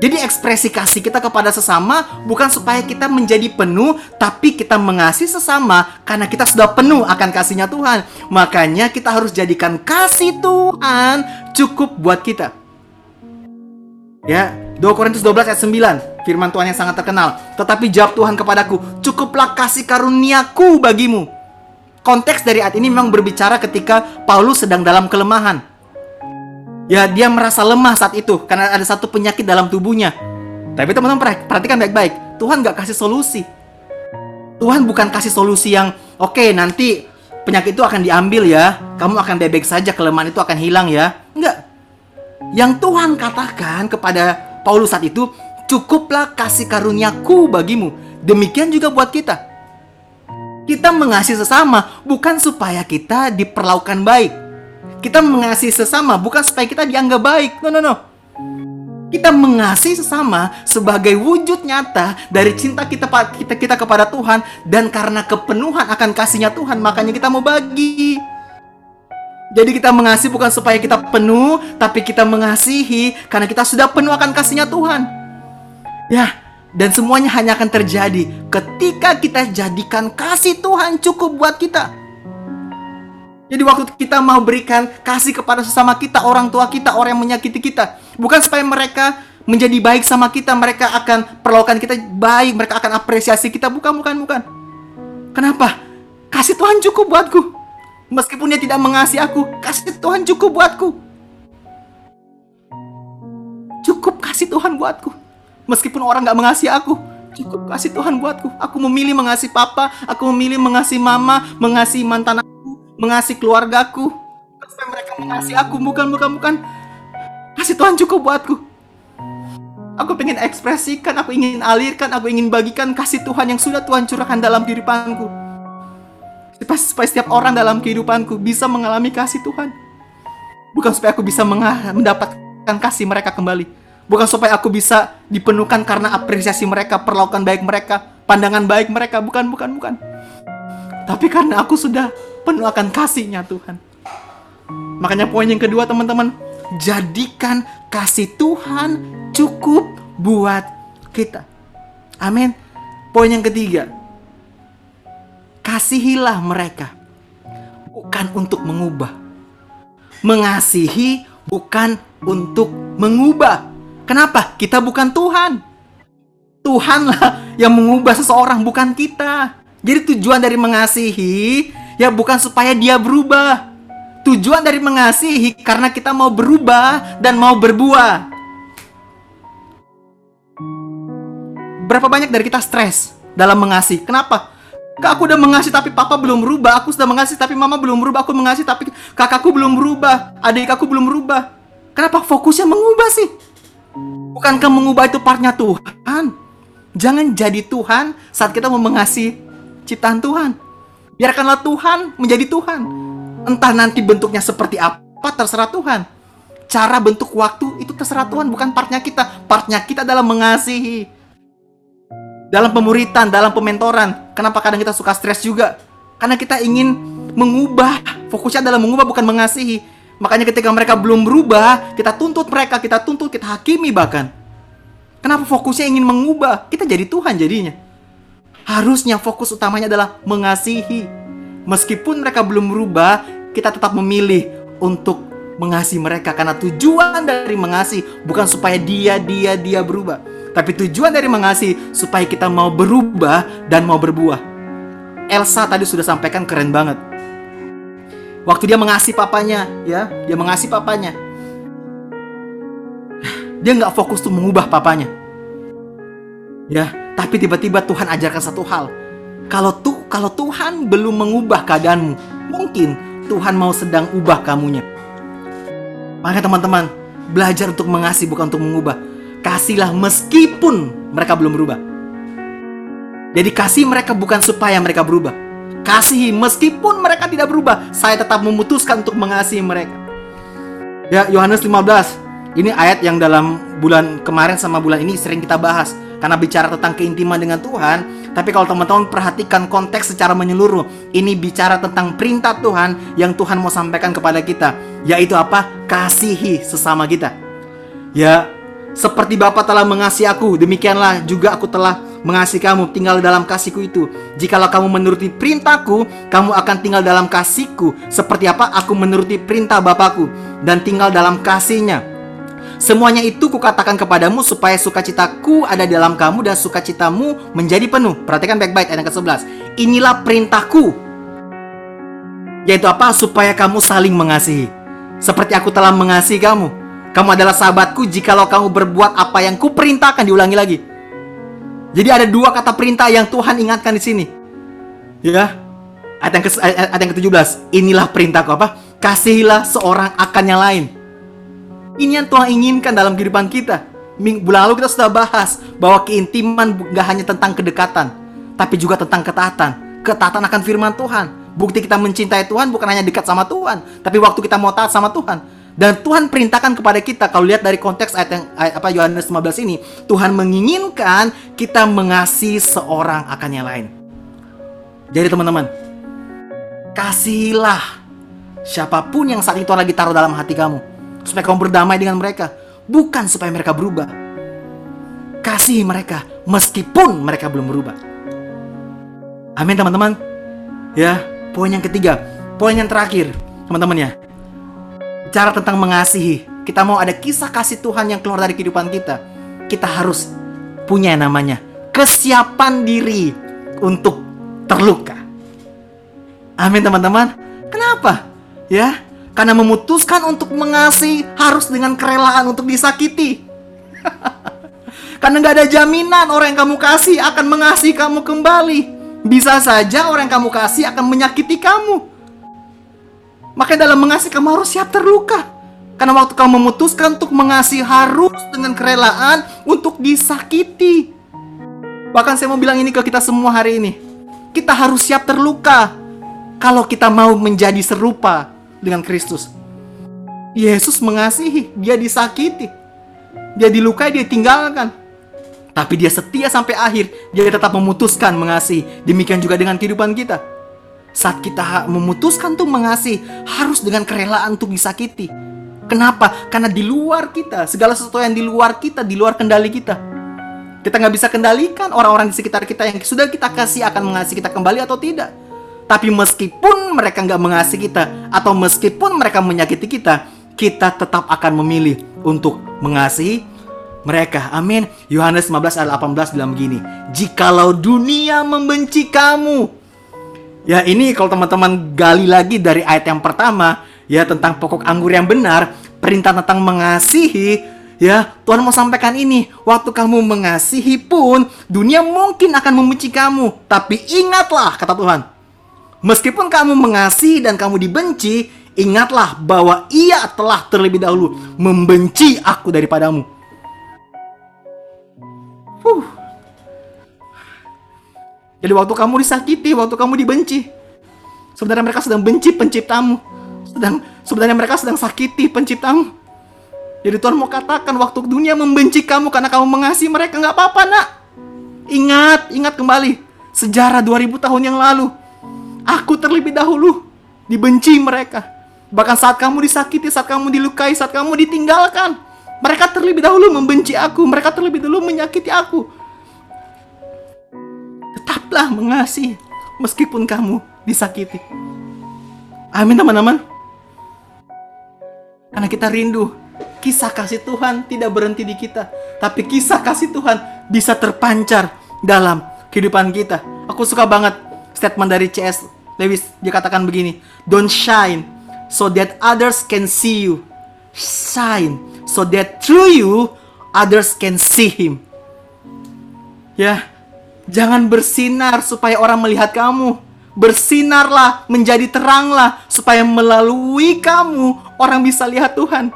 A: Jadi ekspresi kasih kita kepada sesama bukan supaya kita menjadi penuh, tapi kita mengasihi sesama karena kita sudah penuh akan kasihnya Tuhan. Makanya kita harus jadikan kasih Tuhan cukup buat kita. Ya, 2 Korintus 12 ayat 9 Firman Tuhan yang sangat terkenal Tetapi jawab Tuhan kepadaku Cukuplah kasih karuniaku bagimu konteks dari ayat ini memang berbicara ketika Paulus sedang dalam kelemahan. Ya, dia merasa lemah saat itu karena ada satu penyakit dalam tubuhnya. Tapi teman-teman perhatikan baik-baik, Tuhan gak kasih solusi. Tuhan bukan kasih solusi yang oke okay, nanti penyakit itu akan diambil ya, kamu akan bebek saja kelemahan itu akan hilang ya. Enggak. Yang Tuhan katakan kepada Paulus saat itu, cukuplah kasih karuniaku bagimu. Demikian juga buat kita. Kita mengasihi sesama bukan supaya kita diperlakukan baik. Kita mengasihi sesama bukan supaya kita dianggap baik. No, no, no. Kita mengasihi sesama sebagai wujud nyata dari cinta kita kita kita kepada Tuhan dan karena kepenuhan akan kasihnya Tuhan makanya kita mau bagi. Jadi kita mengasihi bukan supaya kita penuh, tapi kita mengasihi karena kita sudah penuh akan kasihnya Tuhan. Ya, dan semuanya hanya akan terjadi ketika kita jadikan kasih Tuhan cukup buat kita. Jadi waktu kita mau berikan kasih kepada sesama kita, orang tua kita, orang yang menyakiti kita. Bukan supaya mereka menjadi baik sama kita, mereka akan perlakukan kita baik, mereka akan apresiasi kita. Bukan, bukan, bukan. Kenapa? Kasih Tuhan cukup buatku. Meskipun dia tidak mengasihi aku, kasih Tuhan cukup buatku. Cukup kasih Tuhan buatku. Meskipun orang gak mengasihi aku, cukup kasih Tuhan buatku. Aku memilih mengasihi papa, aku memilih mengasihi mama, mengasihi mantan aku, mengasihi keluargaku. Supaya mereka mengasihi aku, bukan, bukan, bukan. Kasih Tuhan cukup buatku. Aku pengen ekspresikan, aku ingin alirkan, aku ingin bagikan kasih Tuhan yang sudah Tuhan curahkan dalam kehidupanku. Supaya setiap orang dalam kehidupanku bisa mengalami kasih Tuhan. Bukan supaya aku bisa mendapatkan kasih mereka kembali Bukan supaya aku bisa dipenuhkan karena apresiasi mereka, perlakuan baik mereka, pandangan baik mereka. Bukan, bukan, bukan. Tapi karena aku sudah penuh akan kasihnya Tuhan. Makanya poin yang kedua teman-teman, jadikan kasih Tuhan cukup buat kita. Amin. Poin yang ketiga, kasihilah mereka bukan untuk mengubah. Mengasihi bukan untuk mengubah. Kenapa? Kita bukan Tuhan. Tuhanlah yang mengubah seseorang, bukan kita. Jadi tujuan dari mengasihi ya bukan supaya dia berubah. Tujuan dari mengasihi karena kita mau berubah dan mau berbuah. Berapa banyak dari kita stres dalam mengasihi? Kenapa? Kak, aku udah mengasihi tapi papa belum berubah. Aku sudah mengasihi tapi mama belum berubah. Aku mengasihi tapi kakakku belum berubah. Adik aku belum berubah. Kenapa fokusnya mengubah sih? Bukankah mengubah itu partnya Tuhan? Jangan jadi Tuhan saat kita mau mengasihi ciptaan Tuhan. Biarkanlah Tuhan menjadi Tuhan. Entah nanti bentuknya seperti apa, terserah Tuhan. Cara bentuk waktu itu terserah Tuhan, bukan partnya kita. Partnya kita dalam mengasihi. Dalam pemuritan, dalam pementoran. Kenapa kadang kita suka stres juga? Karena kita ingin mengubah. Fokusnya adalah mengubah, bukan mengasihi. Makanya ketika mereka belum berubah, kita tuntut mereka, kita tuntut, kita hakimi bahkan. Kenapa fokusnya ingin mengubah? Kita jadi Tuhan jadinya. Harusnya fokus utamanya adalah mengasihi. Meskipun mereka belum berubah, kita tetap memilih untuk mengasihi mereka karena tujuan dari mengasihi bukan supaya dia dia dia berubah, tapi tujuan dari mengasihi supaya kita mau berubah dan mau berbuah. Elsa tadi sudah sampaikan keren banget. Waktu dia mengasihi papanya, ya, dia mengasihi papanya. Dia nggak fokus tuh mengubah papanya. Ya, tapi tiba-tiba Tuhan ajarkan satu hal. Kalau tuh kalau Tuhan belum mengubah keadaanmu, mungkin Tuhan mau sedang ubah kamunya. Maka teman-teman, belajar untuk mengasihi bukan untuk mengubah. Kasihlah meskipun mereka belum berubah. Jadi kasih mereka bukan supaya mereka berubah. Kasihi meskipun mereka tidak berubah, saya tetap memutuskan untuk mengasihi mereka. Ya, Yohanes 15. Ini ayat yang dalam bulan kemarin sama bulan ini sering kita bahas karena bicara tentang keintiman dengan Tuhan. Tapi kalau teman-teman perhatikan konteks secara menyeluruh, ini bicara tentang perintah Tuhan yang Tuhan mau sampaikan kepada kita, yaitu apa? Kasihi sesama kita. Ya, seperti Bapa telah mengasihi aku, demikianlah juga aku telah mengasihi kamu, tinggal dalam kasihku itu. Jikalau kamu menuruti perintahku, kamu akan tinggal dalam kasihku. Seperti apa? Aku menuruti perintah Bapakku dan tinggal dalam kasihnya. Semuanya itu kukatakan kepadamu supaya sukacitaku ada di dalam kamu dan sukacitamu menjadi penuh. Perhatikan baik-baik ayat ke-11. Inilah perintahku. Yaitu apa? Supaya kamu saling mengasihi. Seperti aku telah mengasihi kamu. Kamu adalah sahabatku jikalau kamu berbuat apa yang kuperintahkan. Diulangi lagi. Jadi ada dua kata perintah yang Tuhan ingatkan di sini. Ya. Ayat yang, ke, ayat yang ke-17. Inilah perintahku apa? Kasihilah seorang akan yang lain. Ini yang Tuhan inginkan dalam kehidupan kita. Bulan lalu kita sudah bahas bahwa keintiman gak hanya tentang kedekatan, tapi juga tentang ketaatan. Ketaatan akan firman Tuhan. Bukti kita mencintai Tuhan bukan hanya dekat sama Tuhan, tapi waktu kita mau taat sama Tuhan. Dan Tuhan perintahkan kepada kita kalau lihat dari konteks ayat yang ayat apa Yohanes 15 ini, Tuhan menginginkan kita mengasihi seorang akan yang lain. Jadi teman-teman, kasihilah siapa pun yang saat itu lagi taruh dalam hati kamu supaya kamu berdamai dengan mereka, bukan supaya mereka berubah. Kasih mereka meskipun mereka belum berubah. Amin teman-teman. Ya, poin yang ketiga, poin yang terakhir, teman-teman ya. Cara tentang mengasihi. Kita mau ada kisah kasih Tuhan yang keluar dari kehidupan kita. Kita harus punya yang namanya kesiapan diri untuk terluka. Amin teman-teman. Kenapa? Ya, karena memutuskan untuk mengasihi harus dengan kerelaan untuk disakiti. Karena nggak ada jaminan orang yang kamu kasih akan mengasihi kamu kembali. Bisa saja orang yang kamu kasih akan menyakiti kamu. Makanya dalam mengasihi kamu harus siap terluka. Karena waktu kamu memutuskan untuk mengasihi harus dengan kerelaan untuk disakiti. Bahkan saya mau bilang ini ke kita semua hari ini. Kita harus siap terluka. Kalau kita mau menjadi serupa dengan Kristus. Yesus mengasihi, dia disakiti. Dia dilukai, dia tinggalkan. Tapi dia setia sampai akhir. Dia tetap memutuskan mengasihi. Demikian juga dengan kehidupan kita. Saat kita memutuskan untuk mengasihi, harus dengan kerelaan untuk disakiti. Kenapa? Karena di luar kita, segala sesuatu yang di luar kita, di luar kendali kita. Kita nggak bisa kendalikan orang-orang di sekitar kita yang sudah kita kasih akan mengasihi kita kembali atau tidak. Tapi meskipun mereka nggak mengasihi kita atau meskipun mereka menyakiti kita, kita tetap akan memilih untuk mengasihi mereka. Amin. Yohanes 15 ayat 18 bilang begini, "Jikalau dunia membenci kamu." Ya, ini kalau teman-teman gali lagi dari ayat yang pertama, ya tentang pokok anggur yang benar, perintah tentang mengasihi, ya Tuhan mau sampaikan ini, waktu kamu mengasihi pun dunia mungkin akan membenci kamu, tapi ingatlah kata Tuhan, Meskipun kamu mengasihi dan kamu dibenci, ingatlah bahwa ia telah terlebih dahulu membenci aku daripadamu. Huh. Jadi waktu kamu disakiti, waktu kamu dibenci, sebenarnya mereka sedang benci penciptamu. Sedang sebenarnya mereka sedang sakiti penciptamu. Jadi Tuhan mau katakan waktu dunia membenci kamu karena kamu mengasihi mereka nggak apa-apa nak. Ingat, ingat kembali sejarah 2000 tahun yang lalu Aku terlebih dahulu dibenci mereka. Bahkan saat kamu disakiti, saat kamu dilukai, saat kamu ditinggalkan, mereka terlebih dahulu membenci aku, mereka terlebih dahulu menyakiti aku. Tetaplah mengasihi meskipun kamu disakiti. Amin teman-teman. Karena kita rindu kisah kasih Tuhan tidak berhenti di kita, tapi kisah kasih Tuhan bisa terpancar dalam kehidupan kita. Aku suka banget statement dari CS Lewis dia katakan begini, don't shine so that others can see you. Shine so that through you others can see him. Ya, Jangan bersinar supaya orang melihat kamu. Bersinarlah, menjadi teranglah supaya melalui kamu orang bisa lihat Tuhan.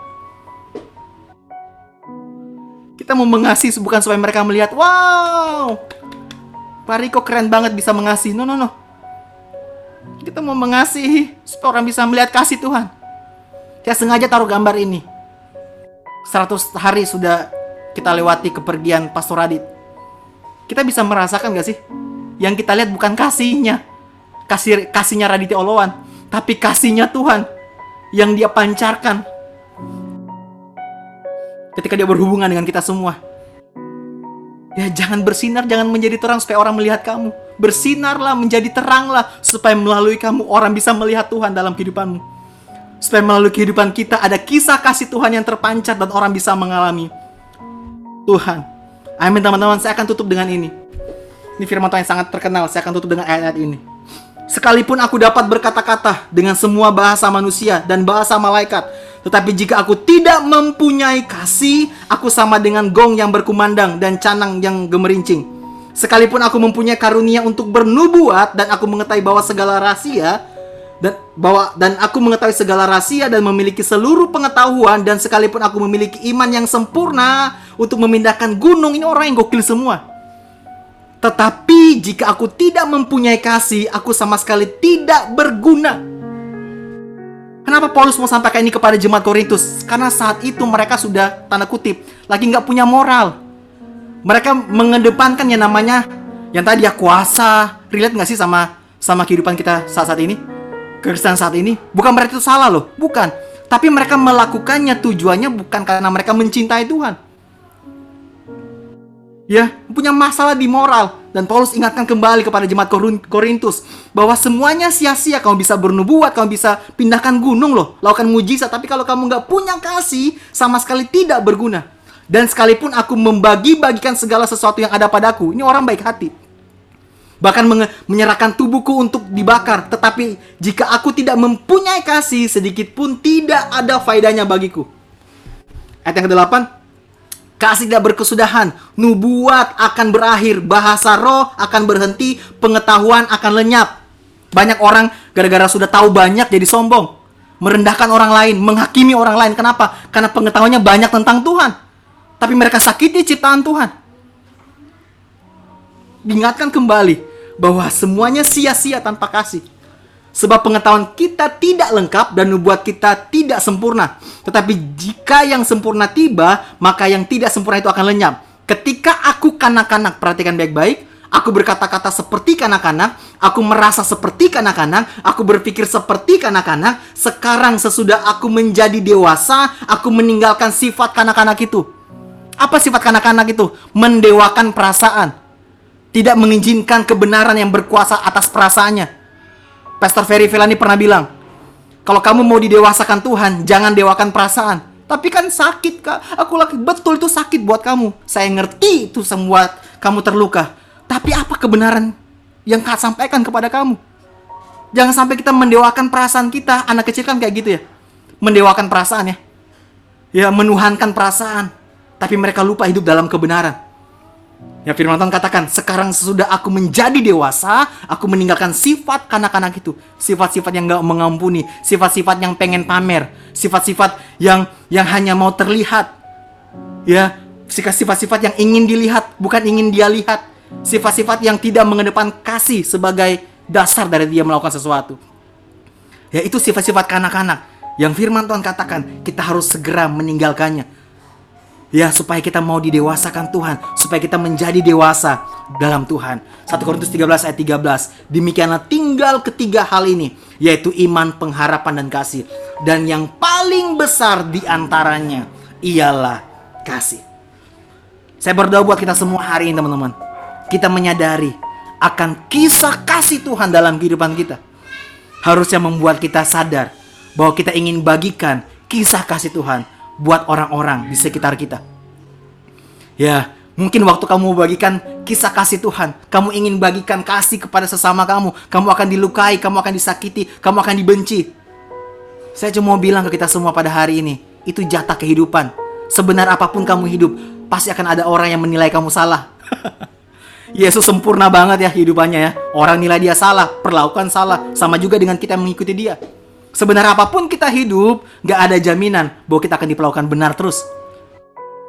A: Kita mau mengasihi bukan supaya mereka melihat, wow, Pak Riko keren banget bisa mengasihi. No, no, no. Kita mau mengasihi supaya orang bisa melihat kasih Tuhan. Saya sengaja taruh gambar ini. 100 hari sudah kita lewati kepergian Pastor Radit. Kita bisa merasakan gak sih? Yang kita lihat bukan kasihnya. Kasih kasihnya Raditya Olowan. Tapi kasihnya Tuhan. Yang dia pancarkan. Ketika dia berhubungan dengan kita semua. Ya jangan bersinar, jangan menjadi terang supaya orang melihat kamu. Bersinarlah, menjadi teranglah supaya melalui kamu orang bisa melihat Tuhan dalam kehidupanmu. Supaya melalui kehidupan kita ada kisah kasih Tuhan yang terpancar dan orang bisa mengalami Tuhan. Amin teman-teman, saya akan tutup dengan ini. Ini firman Tuhan yang sangat terkenal, saya akan tutup dengan ayat-ayat ini. Sekalipun aku dapat berkata-kata dengan semua bahasa manusia dan bahasa malaikat, tetapi jika aku tidak mempunyai kasih, aku sama dengan gong yang berkumandang dan canang yang gemerincing. Sekalipun aku mempunyai karunia untuk bernubuat dan aku mengetahui bahwa segala rahasia dan bahwa dan aku mengetahui segala rahasia dan memiliki seluruh pengetahuan dan sekalipun aku memiliki iman yang sempurna untuk memindahkan gunung ini orang yang gokil semua. Tetapi jika aku tidak mempunyai kasih, aku sama sekali tidak berguna. Kenapa Paulus mau sampaikan ini kepada jemaat Korintus? Karena saat itu mereka sudah tanda kutip lagi nggak punya moral. Mereka mengedepankan yang namanya yang tadi ya kuasa. Relate nggak sih sama sama kehidupan kita saat saat ini? Kristen saat ini? Bukan berarti itu salah loh, bukan. Tapi mereka melakukannya tujuannya bukan karena mereka mencintai Tuhan ya punya masalah di moral. Dan Paulus ingatkan kembali kepada jemaat Korintus bahwa semuanya sia-sia. Kamu bisa bernubuat kamu bisa pindahkan gunung loh lakukan mujizat. Tapi kalau kamu nggak punya kasih sama sekali tidak berguna. Dan sekalipun aku membagi-bagikan segala sesuatu yang ada padaku ini orang baik hati. Bahkan menyerahkan tubuhku untuk dibakar. Tetapi jika aku tidak mempunyai kasih sedikit pun tidak ada faedahnya bagiku. Ayat yang ke-8 Kasih tidak berkesudahan, nubuat akan berakhir, bahasa roh akan berhenti, pengetahuan akan lenyap. Banyak orang gara-gara sudah tahu banyak jadi sombong, merendahkan orang lain, menghakimi orang lain. Kenapa? Karena pengetahuannya banyak tentang Tuhan. Tapi mereka sakiti ciptaan Tuhan. Diingatkan kembali bahwa semuanya sia-sia tanpa kasih. Sebab pengetahuan kita tidak lengkap dan nubuat kita tidak sempurna. Tetapi jika yang sempurna tiba, maka yang tidak sempurna itu akan lenyap. Ketika aku kanak-kanak, perhatikan baik-baik, aku berkata-kata seperti kanak-kanak, aku merasa seperti kanak-kanak, aku berpikir seperti kanak-kanak, sekarang sesudah aku menjadi dewasa, aku meninggalkan sifat kanak-kanak itu. Apa sifat kanak-kanak itu? Mendewakan perasaan. Tidak mengizinkan kebenaran yang berkuasa atas perasaannya Pastor Ferry Velani pernah bilang, kalau kamu mau didewasakan Tuhan, jangan dewakan perasaan. Tapi kan sakit kak, aku lagi betul itu sakit buat kamu. Saya ngerti itu semua kamu terluka. Tapi apa kebenaran yang kak sampaikan kepada kamu? Jangan sampai kita mendewakan perasaan kita. Anak kecil kan kayak gitu ya. Mendewakan perasaan ya. Ya menuhankan perasaan. Tapi mereka lupa hidup dalam kebenaran. Ya firman Tuhan katakan, sekarang sesudah aku menjadi dewasa, aku meninggalkan sifat kanak-kanak itu. Sifat-sifat yang gak mengampuni, sifat-sifat yang pengen pamer, sifat-sifat yang yang hanya mau terlihat. Ya, sifat-sifat yang ingin dilihat, bukan ingin dia lihat. Sifat-sifat yang tidak mengedepan kasih sebagai dasar dari dia melakukan sesuatu. Ya, itu sifat-sifat kanak-kanak yang firman Tuhan katakan, kita harus segera meninggalkannya Ya, supaya kita mau didewasakan Tuhan, supaya kita menjadi dewasa dalam Tuhan. 1 Korintus 13 ayat 13. Demikianlah tinggal ketiga hal ini, yaitu iman, pengharapan dan kasih. Dan yang paling besar di antaranya ialah kasih. Saya berdoa buat kita semua hari ini, teman-teman. Kita menyadari akan kisah kasih Tuhan dalam kehidupan kita. Harusnya membuat kita sadar bahwa kita ingin bagikan kisah kasih Tuhan buat orang-orang di sekitar kita. Ya, mungkin waktu kamu bagikan kisah kasih Tuhan, kamu ingin bagikan kasih kepada sesama kamu, kamu akan dilukai, kamu akan disakiti, kamu akan dibenci. Saya cuma mau bilang ke kita semua pada hari ini, itu jatah kehidupan. Sebenar apa pun kamu hidup, pasti akan ada orang yang menilai kamu salah. Yesus sempurna banget ya hidupannya ya. Orang nilai dia salah, perlakukan salah, sama juga dengan kita mengikuti dia. Sebenarnya apa pun kita hidup, gak ada jaminan bahwa kita akan diperlakukan benar terus.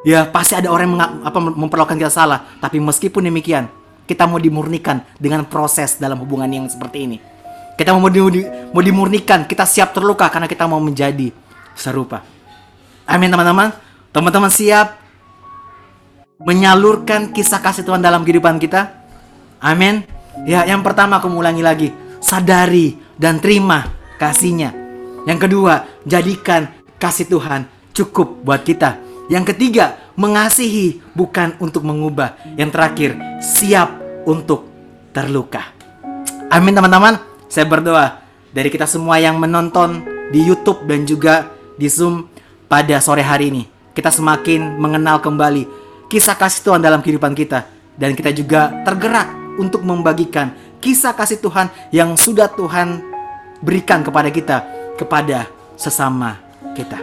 A: Ya pasti ada orang yang apa, memperlakukan kita salah, tapi meskipun demikian, kita mau dimurnikan dengan proses dalam hubungan yang seperti ini. Kita mau, di, mau dimurnikan, kita siap terluka karena kita mau menjadi serupa. Amin teman-teman. Teman-teman siap menyalurkan kisah kasih Tuhan dalam kehidupan kita? Amin. Ya, yang pertama aku ulangi lagi, sadari dan terima kasihnya. Yang kedua, jadikan kasih Tuhan cukup buat kita. Yang ketiga, mengasihi bukan untuk mengubah. Yang terakhir, siap untuk terluka. Amin teman-teman. Saya berdoa dari kita semua yang menonton di YouTube dan juga di Zoom pada sore hari ini. Kita semakin mengenal kembali kisah kasih Tuhan dalam kehidupan kita dan kita juga tergerak untuk membagikan kisah kasih Tuhan yang sudah Tuhan berikan kepada kita kepada sesama kita.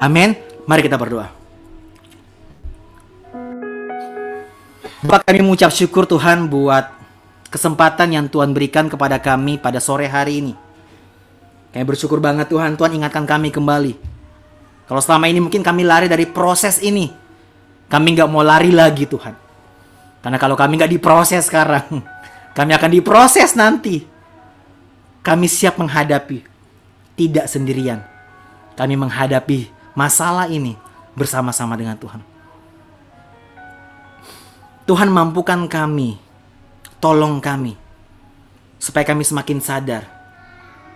A: Amin. Mari kita berdoa. Bapak kami mengucap syukur Tuhan buat kesempatan yang Tuhan berikan kepada kami pada sore hari ini. Kami bersyukur banget Tuhan, Tuhan ingatkan kami kembali. Kalau selama ini mungkin kami lari dari proses ini, kami nggak mau lari lagi Tuhan. Karena kalau kami nggak diproses sekarang, kami akan diproses nanti. Kami siap menghadapi, tidak sendirian. Kami menghadapi masalah ini bersama-sama dengan Tuhan. Tuhan mampukan kami, tolong kami, supaya kami semakin sadar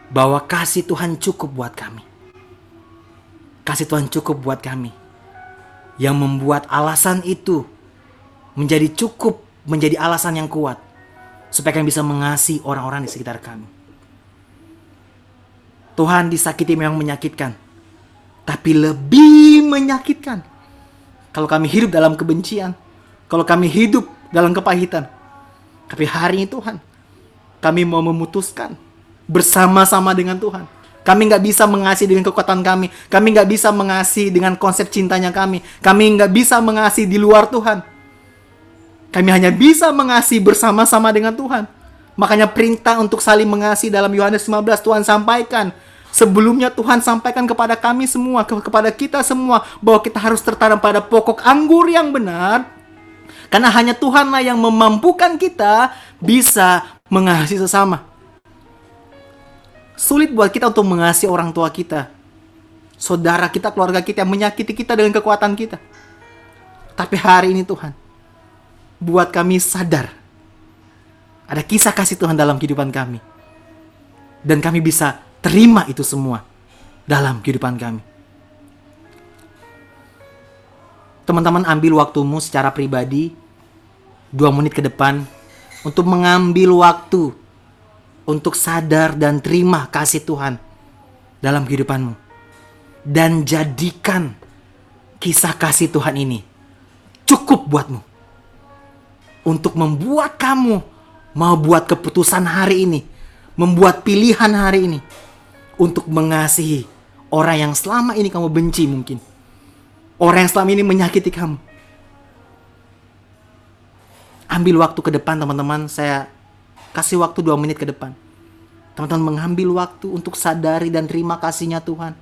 A: bahwa kasih Tuhan cukup buat kami. Kasih Tuhan cukup buat kami yang membuat alasan itu menjadi cukup menjadi alasan yang kuat supaya kami bisa mengasihi orang-orang di sekitar kami. Tuhan disakiti memang menyakitkan, tapi lebih menyakitkan kalau kami hidup dalam kebencian, kalau kami hidup dalam kepahitan. Tapi hari ini Tuhan, kami mau memutuskan bersama-sama dengan Tuhan kami nggak bisa mengasihi dengan kekuatan kami. Kami nggak bisa mengasihi dengan konsep cintanya kami. Kami nggak bisa mengasihi di luar Tuhan. Kami hanya bisa mengasihi bersama-sama dengan Tuhan. Makanya perintah untuk saling mengasihi dalam Yohanes 15 Tuhan sampaikan. Sebelumnya Tuhan sampaikan kepada kami semua, kepada kita semua bahwa kita harus tertanam pada pokok anggur yang benar. Karena hanya Tuhanlah yang memampukan kita bisa mengasihi sesama. Sulit buat kita untuk mengasihi orang tua kita. Saudara kita, keluarga kita yang menyakiti kita dengan kekuatan kita. Tapi hari ini Tuhan, buat kami sadar. Ada kisah kasih Tuhan dalam kehidupan kami. Dan kami bisa terima itu semua dalam kehidupan kami. Teman-teman ambil waktumu secara pribadi dua menit ke depan untuk mengambil waktu untuk sadar dan terima kasih Tuhan dalam kehidupanmu. Dan jadikan kisah kasih Tuhan ini cukup buatmu. Untuk membuat kamu mau buat keputusan hari ini. Membuat pilihan hari ini. Untuk mengasihi orang yang selama ini kamu benci mungkin. Orang yang selama ini menyakiti kamu. Ambil waktu ke depan teman-teman. Saya Kasih waktu dua menit ke depan. Teman-teman mengambil waktu untuk sadari dan terima kasihnya Tuhan.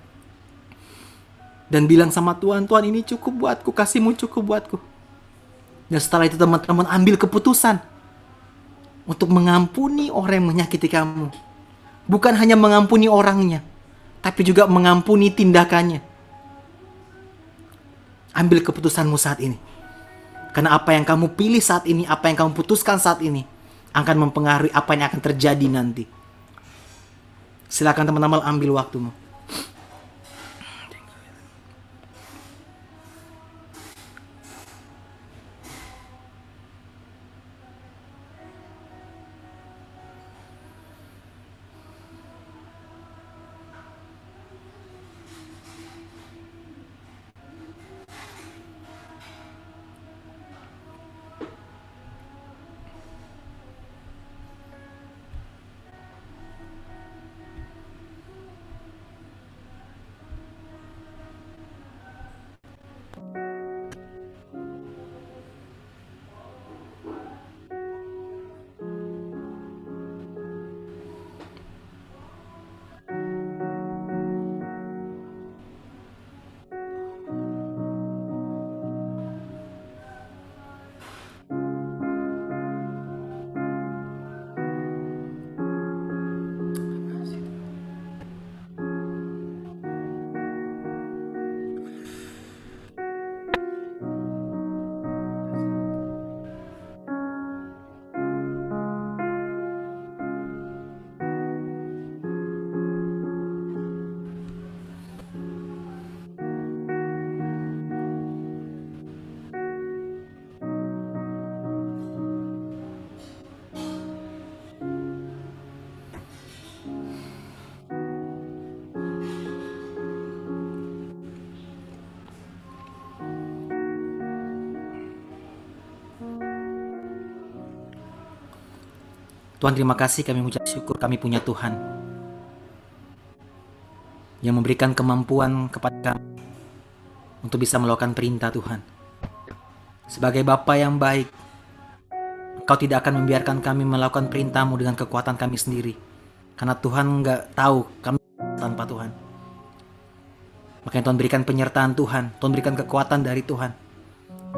A: Dan bilang sama Tuhan, Tuhan ini cukup buatku, kasihmu cukup buatku. Dan setelah itu teman-teman ambil keputusan untuk mengampuni orang yang menyakiti kamu. Bukan hanya mengampuni orangnya, tapi juga mengampuni tindakannya. Ambil keputusanmu saat ini. Karena apa yang kamu pilih saat ini, apa yang kamu putuskan saat ini, akan mempengaruhi apa yang akan terjadi nanti. Silakan teman-teman ambil waktumu. Tuhan terima kasih kami mengucap syukur kami punya Tuhan yang memberikan kemampuan kepada kami untuk bisa melakukan perintah Tuhan. Sebagai Bapa yang baik, Engkau tidak akan membiarkan kami melakukan perintahmu dengan kekuatan kami sendiri. Karena Tuhan nggak tahu kami tanpa Tuhan. Makanya Tuhan berikan penyertaan Tuhan, Tuhan berikan kekuatan dari Tuhan.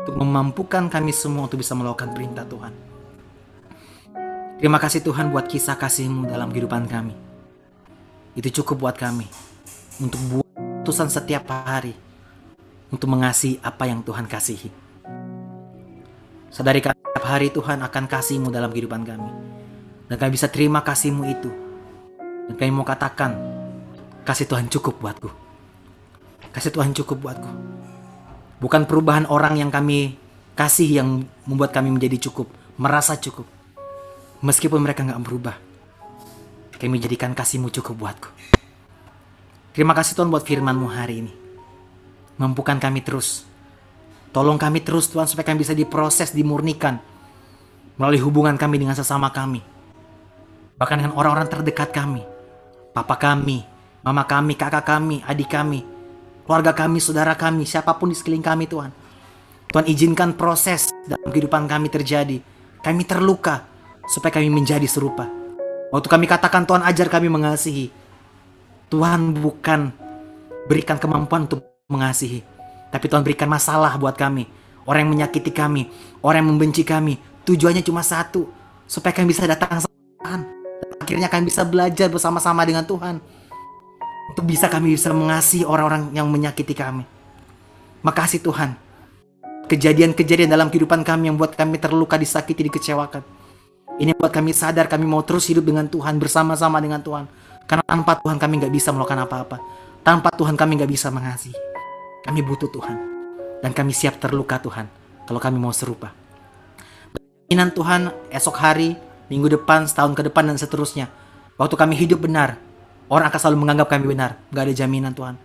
A: Untuk memampukan kami semua untuk bisa melakukan perintah Tuhan. Terima kasih Tuhan buat kisah kasih-Mu dalam kehidupan kami. Itu cukup buat kami untuk buat putusan setiap hari untuk mengasihi apa yang Tuhan kasihi. Sadari kami setiap hari Tuhan akan kasih-Mu dalam kehidupan kami. Dan kami bisa terima kasih-Mu itu. Dan kami mau katakan, kasih Tuhan cukup buatku. Kasih Tuhan cukup buatku. Bukan perubahan orang yang kami kasih yang membuat kami menjadi cukup, merasa cukup. Meskipun mereka nggak berubah, kami jadikan kasih-Mu cukup buatku. Terima kasih Tuhan buat firman-Mu hari ini. Mampukan kami terus. Tolong kami terus Tuhan supaya kami bisa diproses, dimurnikan. Melalui hubungan kami dengan sesama kami. Bahkan dengan orang-orang terdekat kami. Papa kami, mama kami, kakak kami, adik kami. Keluarga kami, saudara kami, siapa pun di sekeliling kami Tuhan. Tuhan izinkan proses dalam kehidupan kami terjadi. Kami terluka supaya kami menjadi serupa. Waktu kami katakan Tuhan ajar kami mengasihi. Tuhan bukan berikan kemampuan untuk mengasihi, tapi Tuhan berikan masalah buat kami. Orang yang menyakiti kami, orang yang membenci kami, tujuannya cuma satu, supaya kami bisa datang sama Tuhan. Akhirnya kami bisa belajar bersama-sama dengan Tuhan. Untuk bisa kami bisa mengasihi orang-orang yang menyakiti kami. Makasih Tuhan. Kejadian-kejadian dalam kehidupan kami yang buat kami terluka, disakiti, dikecewakan. Ini buat kami sadar kami mau terus hidup dengan Tuhan, bersama-sama dengan Tuhan karena tanpa Tuhan kami nggak bisa melakukan apa-apa. Tanpa Tuhan kami nggak bisa mengasihi. Kami butuh Tuhan. Dan kami siap terluka Tuhan. Kalau kami mau serupa. Jaminan Tuhan esok hari, minggu depan, setahun ke depan, dan seterusnya. Waktu kami hidup benar, orang akan selalu menganggap kami benar. Gak ada jaminan Tuhan.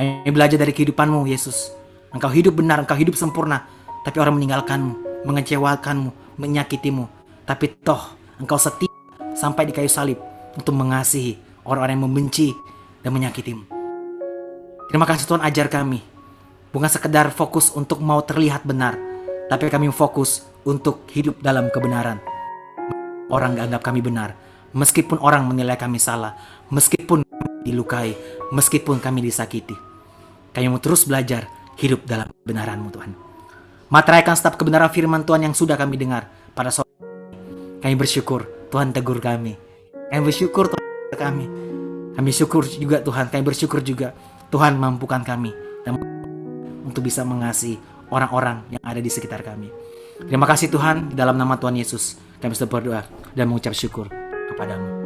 A: Kami belajar dari kehidupanmu, Yesus. Engkau hidup benar, engkau hidup sempurna. Tapi orang meninggalkanmu, mengecewakanmu, menyakitimu. Tapi toh, engkau setia sampai di kayu salib untuk mengasihi orang-orang yang membenci dan menyakitimu. Terima kasih Tuhan ajar kami. Bukan sekedar fokus untuk mau terlihat benar, tapi kami fokus untuk hidup dalam kebenaran. Orang gak anggap kami benar, meskipun orang menilai kami salah, meskipun kami dilukai, meskipun kami disakiti. Kami mau terus belajar hidup dalam kebenaranmu Tuhan. Materaikan setiap kebenaran firman Tuhan yang sudah kami dengar pada sore kami bersyukur Tuhan tegur kami kami bersyukur Tuhan kami. Kami syukur juga Tuhan, kami bersyukur juga Tuhan mampukan kami dan untuk bisa mengasihi orang-orang yang ada di sekitar kami. Terima kasih Tuhan, dalam nama Tuhan Yesus kami sudah berdoa dan mengucap syukur kepadamu.